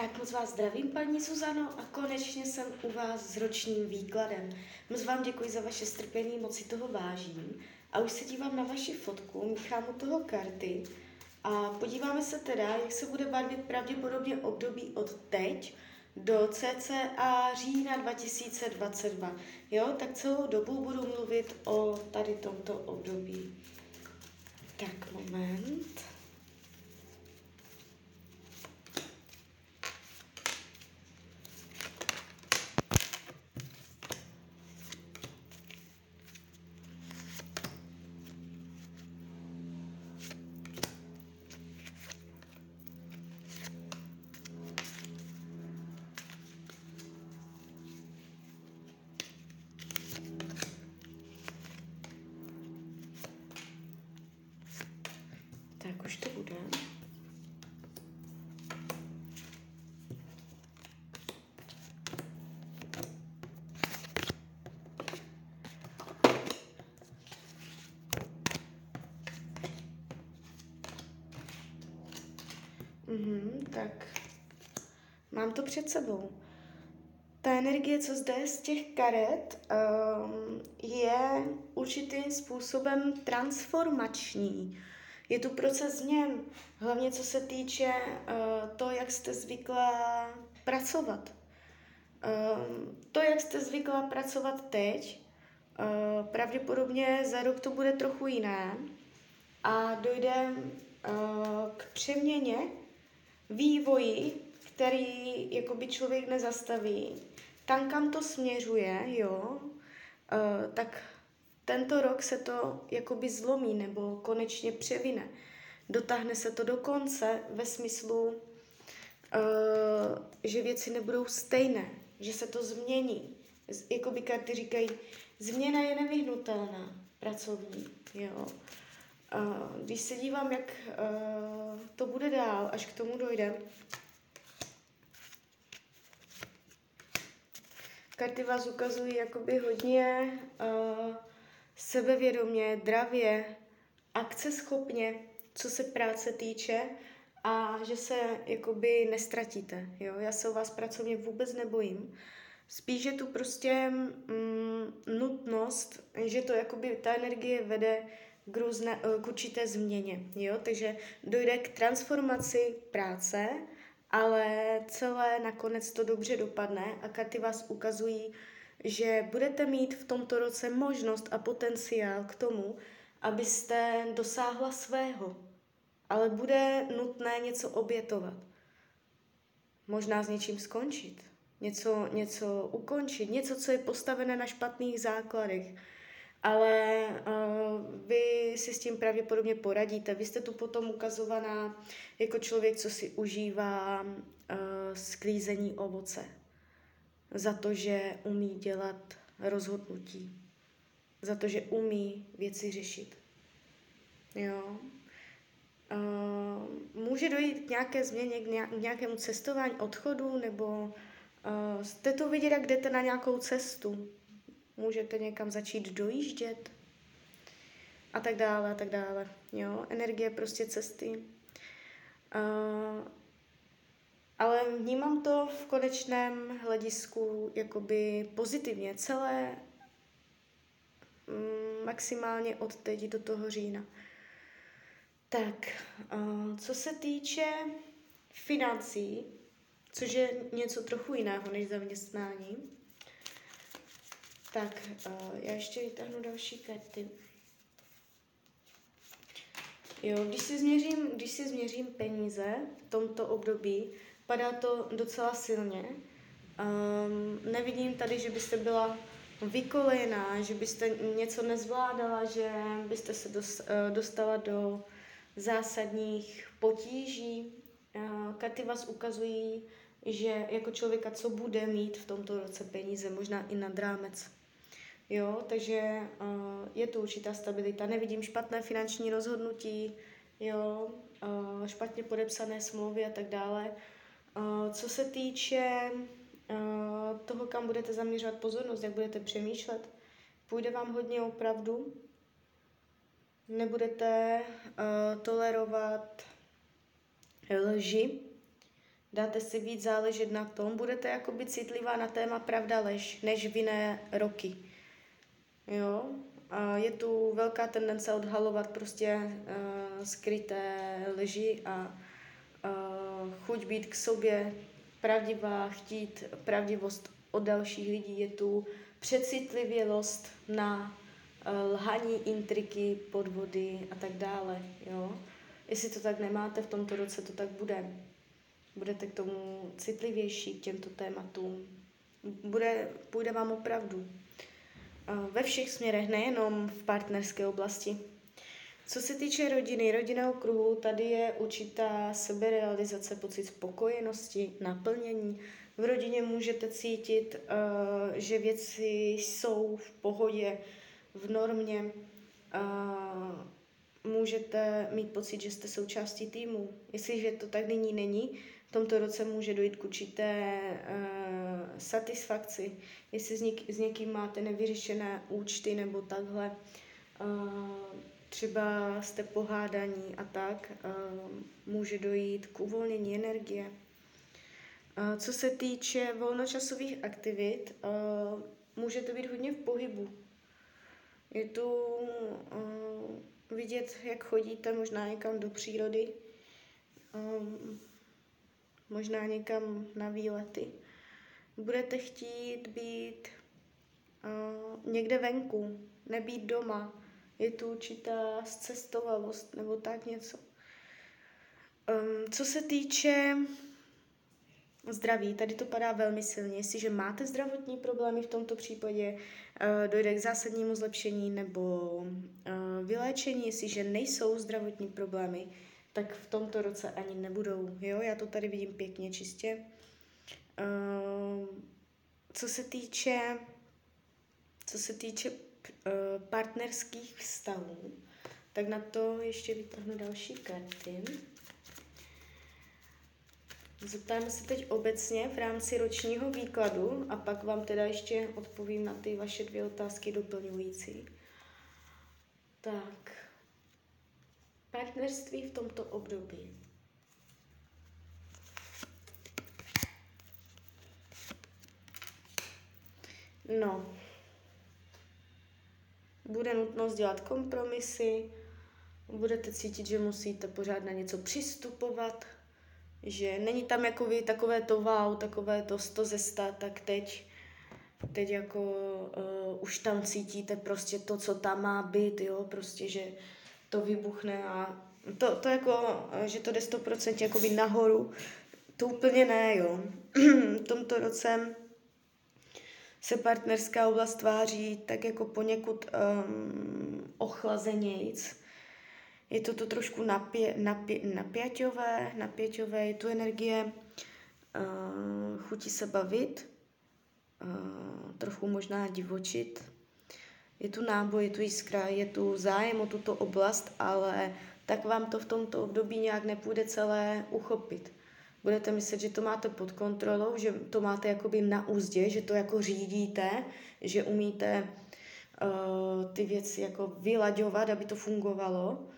Tak moc vás zdravím, paní Suzano, a konečně jsem u vás s ročním výkladem. Moc vám děkuji za vaše strpení, moc si toho vážím. A už se dívám na vaši fotku, míchám u toho karty a podíváme se teda, jak se bude barvit pravděpodobně období od teď do cca října 2022. Jo, tak celou dobu budu mluvit o tady tomto období. Tak, moment. Tak už to bude. Mhm, tak mám to před sebou. Ta energie, co zde je z těch karet, um, je určitým způsobem transformační. Je tu proces změn, hlavně co se týče uh, to, jak jste zvykla pracovat. Um, to, jak jste zvykla pracovat teď, uh, pravděpodobně za rok to bude trochu jiné a dojde uh, k přeměně vývoji, který jakoby člověk nezastaví, tam, kam to směřuje, jo, uh, tak tento rok se to jakoby zlomí nebo konečně převine. Dotáhne se to do konce ve smyslu, uh, že věci nebudou stejné, že se to změní. Jakoby karty říkají, změna je nevyhnutelná, pracovní, jo. Uh, když se dívám, jak uh, to bude dál, až k tomu dojde, karty vás ukazují jakoby hodně uh, sebevědomě, dravě, akceschopně, co se práce týče a že se jakoby nestratíte. Jo? Já se o vás pracovně vůbec nebojím. Spíš je tu prostě mm, nutnost, že to jakoby ta energie vede k, různé, k určité změně. Jo? Takže dojde k transformaci práce, ale celé nakonec to dobře dopadne a karty vás ukazují, že budete mít v tomto roce možnost a potenciál k tomu, abyste dosáhla svého, ale bude nutné něco obětovat. Možná s něčím skončit, něco, něco ukončit, něco, co je postavené na špatných základech. Ale uh, vy si s tím pravděpodobně poradíte. Vy jste tu potom ukazovaná jako člověk, co si užívá uh, sklízení ovoce za to, že umí dělat rozhodnutí, za to, že umí věci řešit. Jo. Uh, může dojít k nějaké změně, k nějakému cestování, odchodu, nebo uh, jste to vidět, jak jdete na nějakou cestu. Můžete někam začít dojíždět a tak dále, a tak dále. Jo, energie prostě cesty. Uh, ale vnímám to v konečném hledisku jakoby pozitivně, celé mm, maximálně od teď do toho října. Tak, co se týče financí, což je něco trochu jiného než zaměstnání, tak já ještě vytáhnu další karty. Jo, když si změřím, když si změřím peníze v tomto období, Padá to docela silně. Um, nevidím tady, že byste byla vykolejená, že byste něco nezvládala, že byste se eh, dostala do zásadních potíží. Uh, karty vás ukazují, že jako člověka, co bude mít v tomto roce peníze, možná i nad rámec. Jo, takže uh, je tu určitá stabilita. Nevidím špatné finanční rozhodnutí, jo, uh, špatně podepsané smlouvy a tak dále. Co se týče toho, kam budete zaměřovat pozornost, jak budete přemýšlet, půjde vám hodně opravdu. Nebudete tolerovat lži, dáte si víc záležet na tom, budete jakoby citlivá na téma pravda lež, než v jiné roky. Jo? A je tu velká tendence odhalovat prostě uh, skryté lži a uh, chuť být k sobě pravdivá, chtít pravdivost od dalších lidí. Je tu přecitlivělost na uh, lhaní, intriky, podvody a tak dále. Jo? Jestli to tak nemáte, v tomto roce to tak bude. Budete k tomu citlivější, k těmto tématům. Bude, půjde vám opravdu. Ve všech směrech, nejenom v partnerské oblasti. Co se týče rodiny, rodinného kruhu, tady je určitá seberealizace, pocit spokojenosti, naplnění. V rodině můžete cítit, že věci jsou v pohodě, v normě. Můžete mít pocit, že jste součástí týmu. Jestliže to tak nyní není, v tomto roce může dojít k určité uh, satisfakci. Jestli s, něk- s někým máte nevyřešené účty nebo takhle, uh, třeba jste pohádaní a tak, uh, může dojít k uvolnění energie. Uh, co se týče volnočasových aktivit, uh, může to být hodně v pohybu. Je tu uh, vidět, jak chodíte možná někam do přírody, možná někam na výlety. Budete chtít být uh, někde venku, nebýt doma. Je tu určitá zcestovavost nebo tak něco. Um, co se týče zdraví, tady to padá velmi silně. Jestliže máte zdravotní problémy v tomto případě, uh, dojde k zásadnímu zlepšení nebo uh, vyléčení. Jestliže nejsou zdravotní problémy, tak v tomto roce ani nebudou. Jo, já to tady vidím pěkně, čistě. Uh, co se týče, co se týče uh, partnerských vztahů, tak na to ještě vytáhnu další karty. Zeptáme se teď obecně v rámci ročního výkladu a pak vám teda ještě odpovím na ty vaše dvě otázky doplňující. Tak, partnerství v tomto období. No, bude nutnost dělat kompromisy, budete cítit, že musíte pořád na něco přistupovat, že není tam jako vy takové to wow, takové to sto ze sta, tak teď, teď jako uh, už tam cítíte prostě to, co tam má být, jo, prostě, že to vybuchne a to, to jako, že to jde 100% jakoby nahoru, to úplně ne, jo. v tomto roce se partnerská oblast tváří tak jako poněkud um, ochlazenějc. Je to to trošku napě, napě, napěťové, napěťové, je tu energie uh, chutí se bavit, uh, trochu možná divočit. Je tu náboj, je tu jiskra, je tu zájem o tuto oblast, ale tak vám to v tomto období nějak nepůjde celé uchopit. Budete myslet, že to máte pod kontrolou, že to máte jakoby na úzdě, že to jako řídíte, že umíte uh, ty věci jako vylaďovat, aby to fungovalo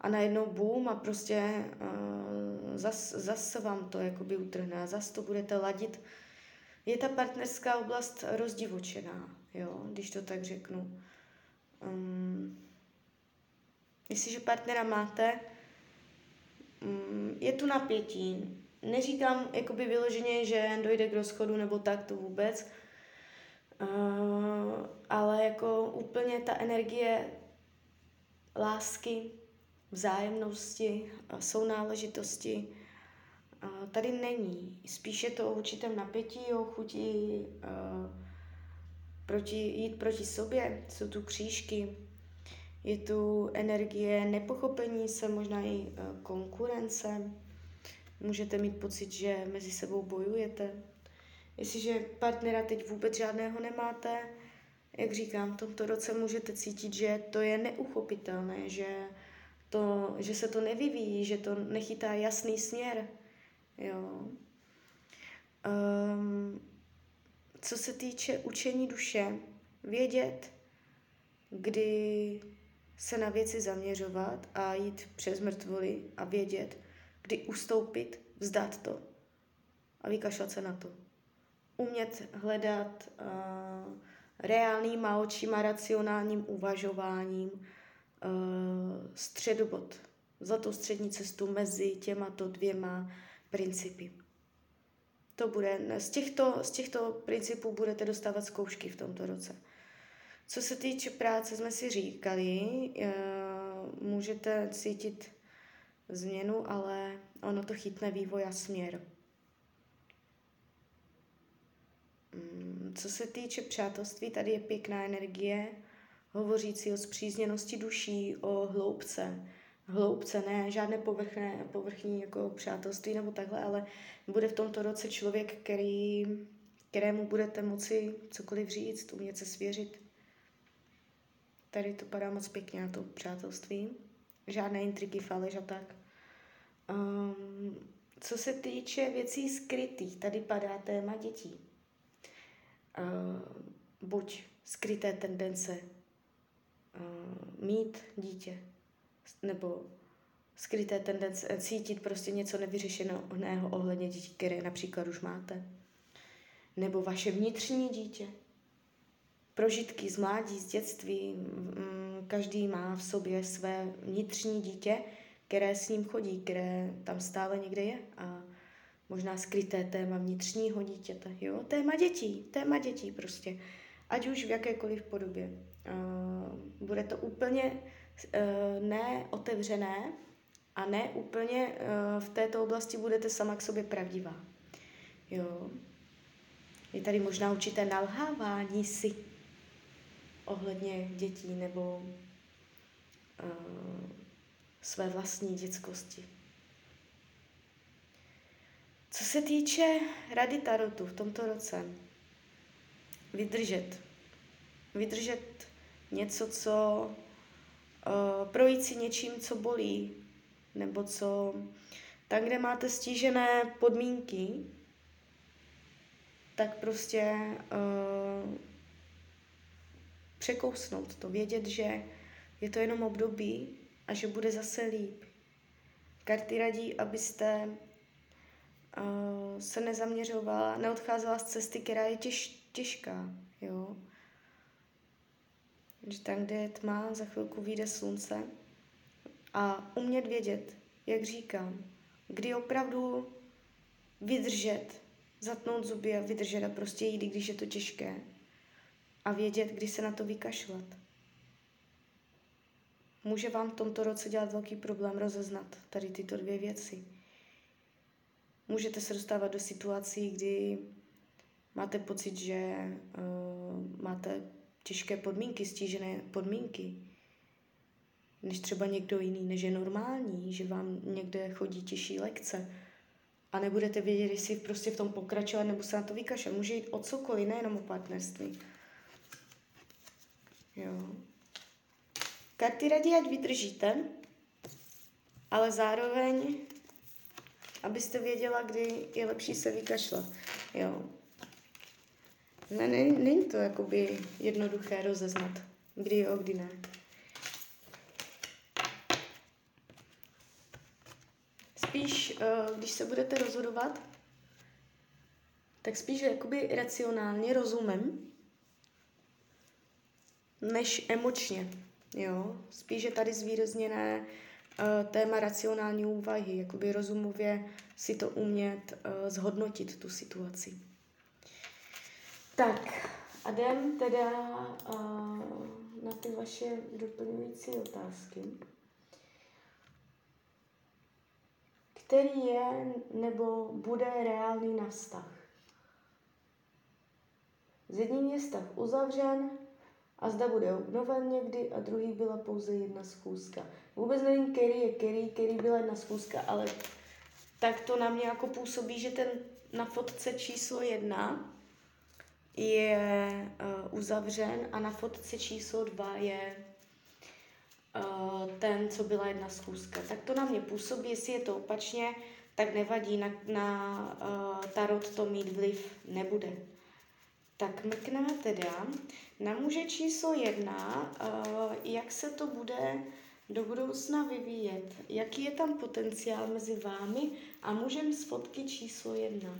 a najednou boom a prostě uh, zas, vám to jakoby utrhne a zas to budete ladit. Je ta partnerská oblast rozdivočená, jo, když to tak řeknu. Um, Jestliže partnera máte, um, je tu napětí. Neříkám jakoby vyloženě, že dojde k rozchodu nebo tak, to vůbec. Uh, ale jako úplně ta energie lásky, vzájemnosti, sounáležitosti uh, tady není. Spíše to o určitém napětí, o chuti uh, proti, jít proti sobě. Jsou tu křížky, je tu energie nepochopení se, možná i e, konkurence. Můžete mít pocit, že mezi sebou bojujete. Jestliže partnera teď vůbec žádného nemáte, jak říkám, v tomto roce můžete cítit, že to je neuchopitelné, že, to, že se to nevyvíjí, že to nechytá jasný směr. Jo. Um, co se týče učení duše, vědět, kdy se na věci zaměřovat a jít přes mrtvoly a vědět, kdy ustoupit, vzdát to. a vykašlat se na to. Umět hledat uh, reálnýma očima, racionálním uvažováním uh, středobod, zlatou střední cestu mezi těmato dvěma principy. To bude, z těchto, z těchto principů budete dostávat zkoušky v tomto roce. Co se týče práce, jsme si říkali, uh, můžete cítit změnu, ale ono to chytne vývoj a směr. Mm, co se týče přátelství, tady je pěkná energie, hovořící o zpřízněnosti duší, o hloubce. Hloubce, ne žádné povrchné, povrchní jako přátelství nebo takhle, ale bude v tomto roce člověk, který, kterému budete moci cokoliv říct, umět se svěřit. Tady to padá moc pěkně na to přátelství. Žádné intriky, faleš a tak. Um, co se týče věcí skrytých, tady padá téma dětí. Uh, buď skryté tendence uh, mít dítě, nebo skryté tendence cítit prostě něco nevyřešeného ohledně dětí, které například už máte. Nebo vaše vnitřní dítě. Prožitky z mládí, z dětství. Mm, každý má v sobě své vnitřní dítě, které s ním chodí, které tam stále někde je a možná skryté téma vnitřního dítěte, jo, téma dětí, téma dětí prostě, ať už v jakékoliv podobě. Bude to úplně uh, neotevřené a ne úplně uh, v této oblasti budete sama k sobě pravdivá. Jo. Je tady možná určité nalhávání si ohledně dětí nebo uh, své vlastní dětskosti. Co se týče rady Tarotu v tomto roce, vydržet. Vydržet něco, co projít si něčím, co bolí, nebo co tam, kde máte stížené podmínky, tak prostě uh, překousnout to, vědět, že je to jenom období a že bude zase líp. Karty radí, abyste uh, se nezaměřovala, neodcházela z cesty, která je těž, těžká, jo. Že tam, kde je tma, za chvilku vyjde slunce a umět vědět, jak říkám, kdy opravdu vydržet, zatnout zuby a vydržet a prostě jít, když je to těžké. A vědět, kdy se na to vykašlat může vám v tomto roce dělat velký problém rozeznat tady tyto dvě věci. Můžete se dostávat do situací, kdy máte pocit, že uh, máte těžké podmínky, stížené podmínky, než třeba někdo jiný, než je normální, že vám někde chodí těžší lekce a nebudete vědět, jestli prostě v tom pokračovat nebo se na to vykašlat. Může jít o cokoliv, nejenom o partnerství. Jo. Karty radí, ať vydržíte, ale zároveň, abyste věděla, kdy je lepší se vykašlat. Jo. Ne, ne, není to jakoby jednoduché rozeznat, kdy jo, kdy ne. Spíš, eh, když se budete rozhodovat, tak spíš jakoby racionálně, rozumem, než emočně. Jo, spíš je tady zvýrazněné uh, téma racionální úvahy, jakoby rozumově si to umět uh, zhodnotit tu situaci. Tak, a jdem teda uh, na ty vaše doplňující otázky. Který je nebo bude reálný na vztah? S jedním je vztah uzavřen, a zda bude obnoven někdy a druhý byla pouze jedna schůzka. Vůbec nevím, který je který, který byla jedna schůzka, ale tak to na mě jako působí, že ten na fotce číslo jedna je uh, uzavřen a na fotce číslo dva je uh, ten, co byla jedna schůzka. Tak to na mě působí, jestli je to opačně, tak nevadí, na, na uh, tarot to mít vliv nebude. Tak mrkneme teda na muže číslo jedna, uh, jak se to bude do budoucna vyvíjet. Jaký je tam potenciál mezi vámi a mužem z fotky číslo jedna?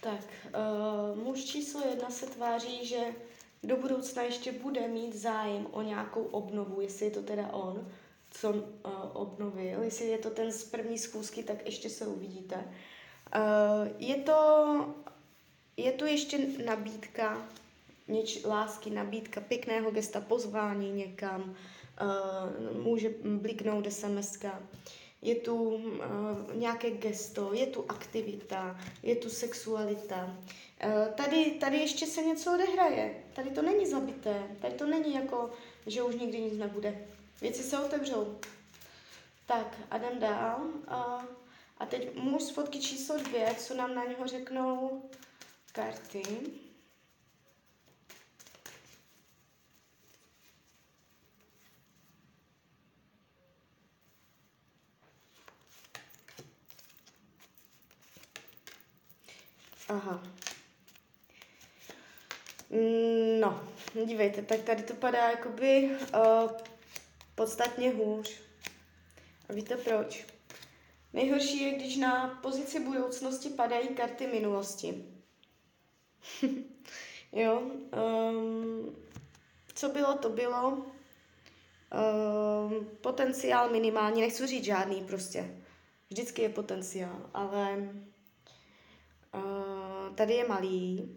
Tak, uh, muž číslo jedna se tváří, že do budoucna ještě bude mít zájem o nějakou obnovu, jestli je to teda on, co uh, obnovil, jestli je to ten z první schůzky, tak ještě se uvidíte. Uh, je to, je tu ještě nabídka, něč, lásky, nabídka pěkného gesta, pozvání někam, uh, může bliknout sms je tu uh, nějaké gesto, je tu aktivita, je tu sexualita. Uh, tady, tady ještě se něco odehraje. Tady to není zabité. Tady to není jako, že už nikdy nic nebude. Věci se otevřou. Tak a jdem dál. Uh, a teď muž z fotky číslo dvě, co nám na něho řeknou karty. Aha. No, dívejte, tak tady to padá jakoby uh, podstatně hůř. A víte proč? Nejhorší je, když na pozici budoucnosti padají karty minulosti. jo, um, co bylo, to bylo. Um, potenciál minimální, nechci říct žádný prostě. Vždycky je potenciál, ale tady je malý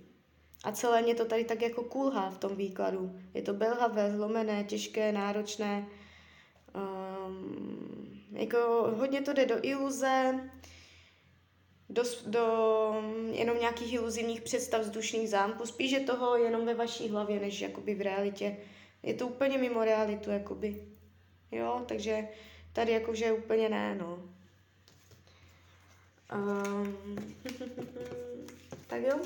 a celé mě to tady tak jako kulhá v tom výkladu. Je to belhavé, zlomené, těžké, náročné. Um, jako hodně to jde do iluze, do, do jenom nějakých iluzivních představ vzdušných zámků, spíše toho jenom ve vaší hlavě, než jakoby v realitě. Je to úplně mimo realitu, jakoby. Jo, takže tady jakože úplně ne, no. Um, jo.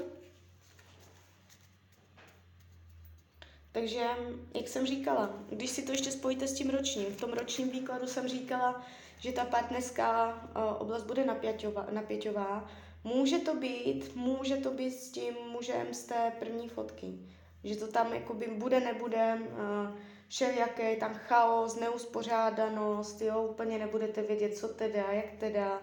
Takže, jak jsem říkala, když si to ještě spojíte s tím ročním, v tom ročním výkladu jsem říkala, že ta partnerská uh, oblast bude napěťová, napěťová. Může to být, může to být s tím mužem z té první fotky. Že to tam jakoby bude, nebude, uh, všelijaké, tam chaos, neuspořádanost, jo, úplně nebudete vědět, co teda, jak teda,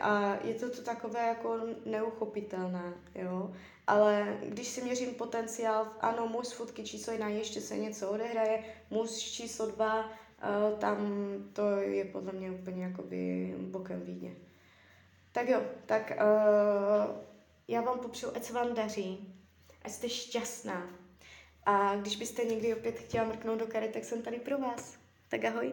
a je to, to takové jako neuchopitelné, jo. Ale když si měřím potenciál, ano, muž z fotky číslo jedna ještě se něco odehraje, muž číslo dva, uh, tam to je podle mě úplně jakoby bokem výdně. Tak jo, tak uh, já vám popřeju, ať se vám daří, ať jste šťastná. A když byste někdy opět chtěla mrknout do karet, tak jsem tady pro vás. Tak ahoj.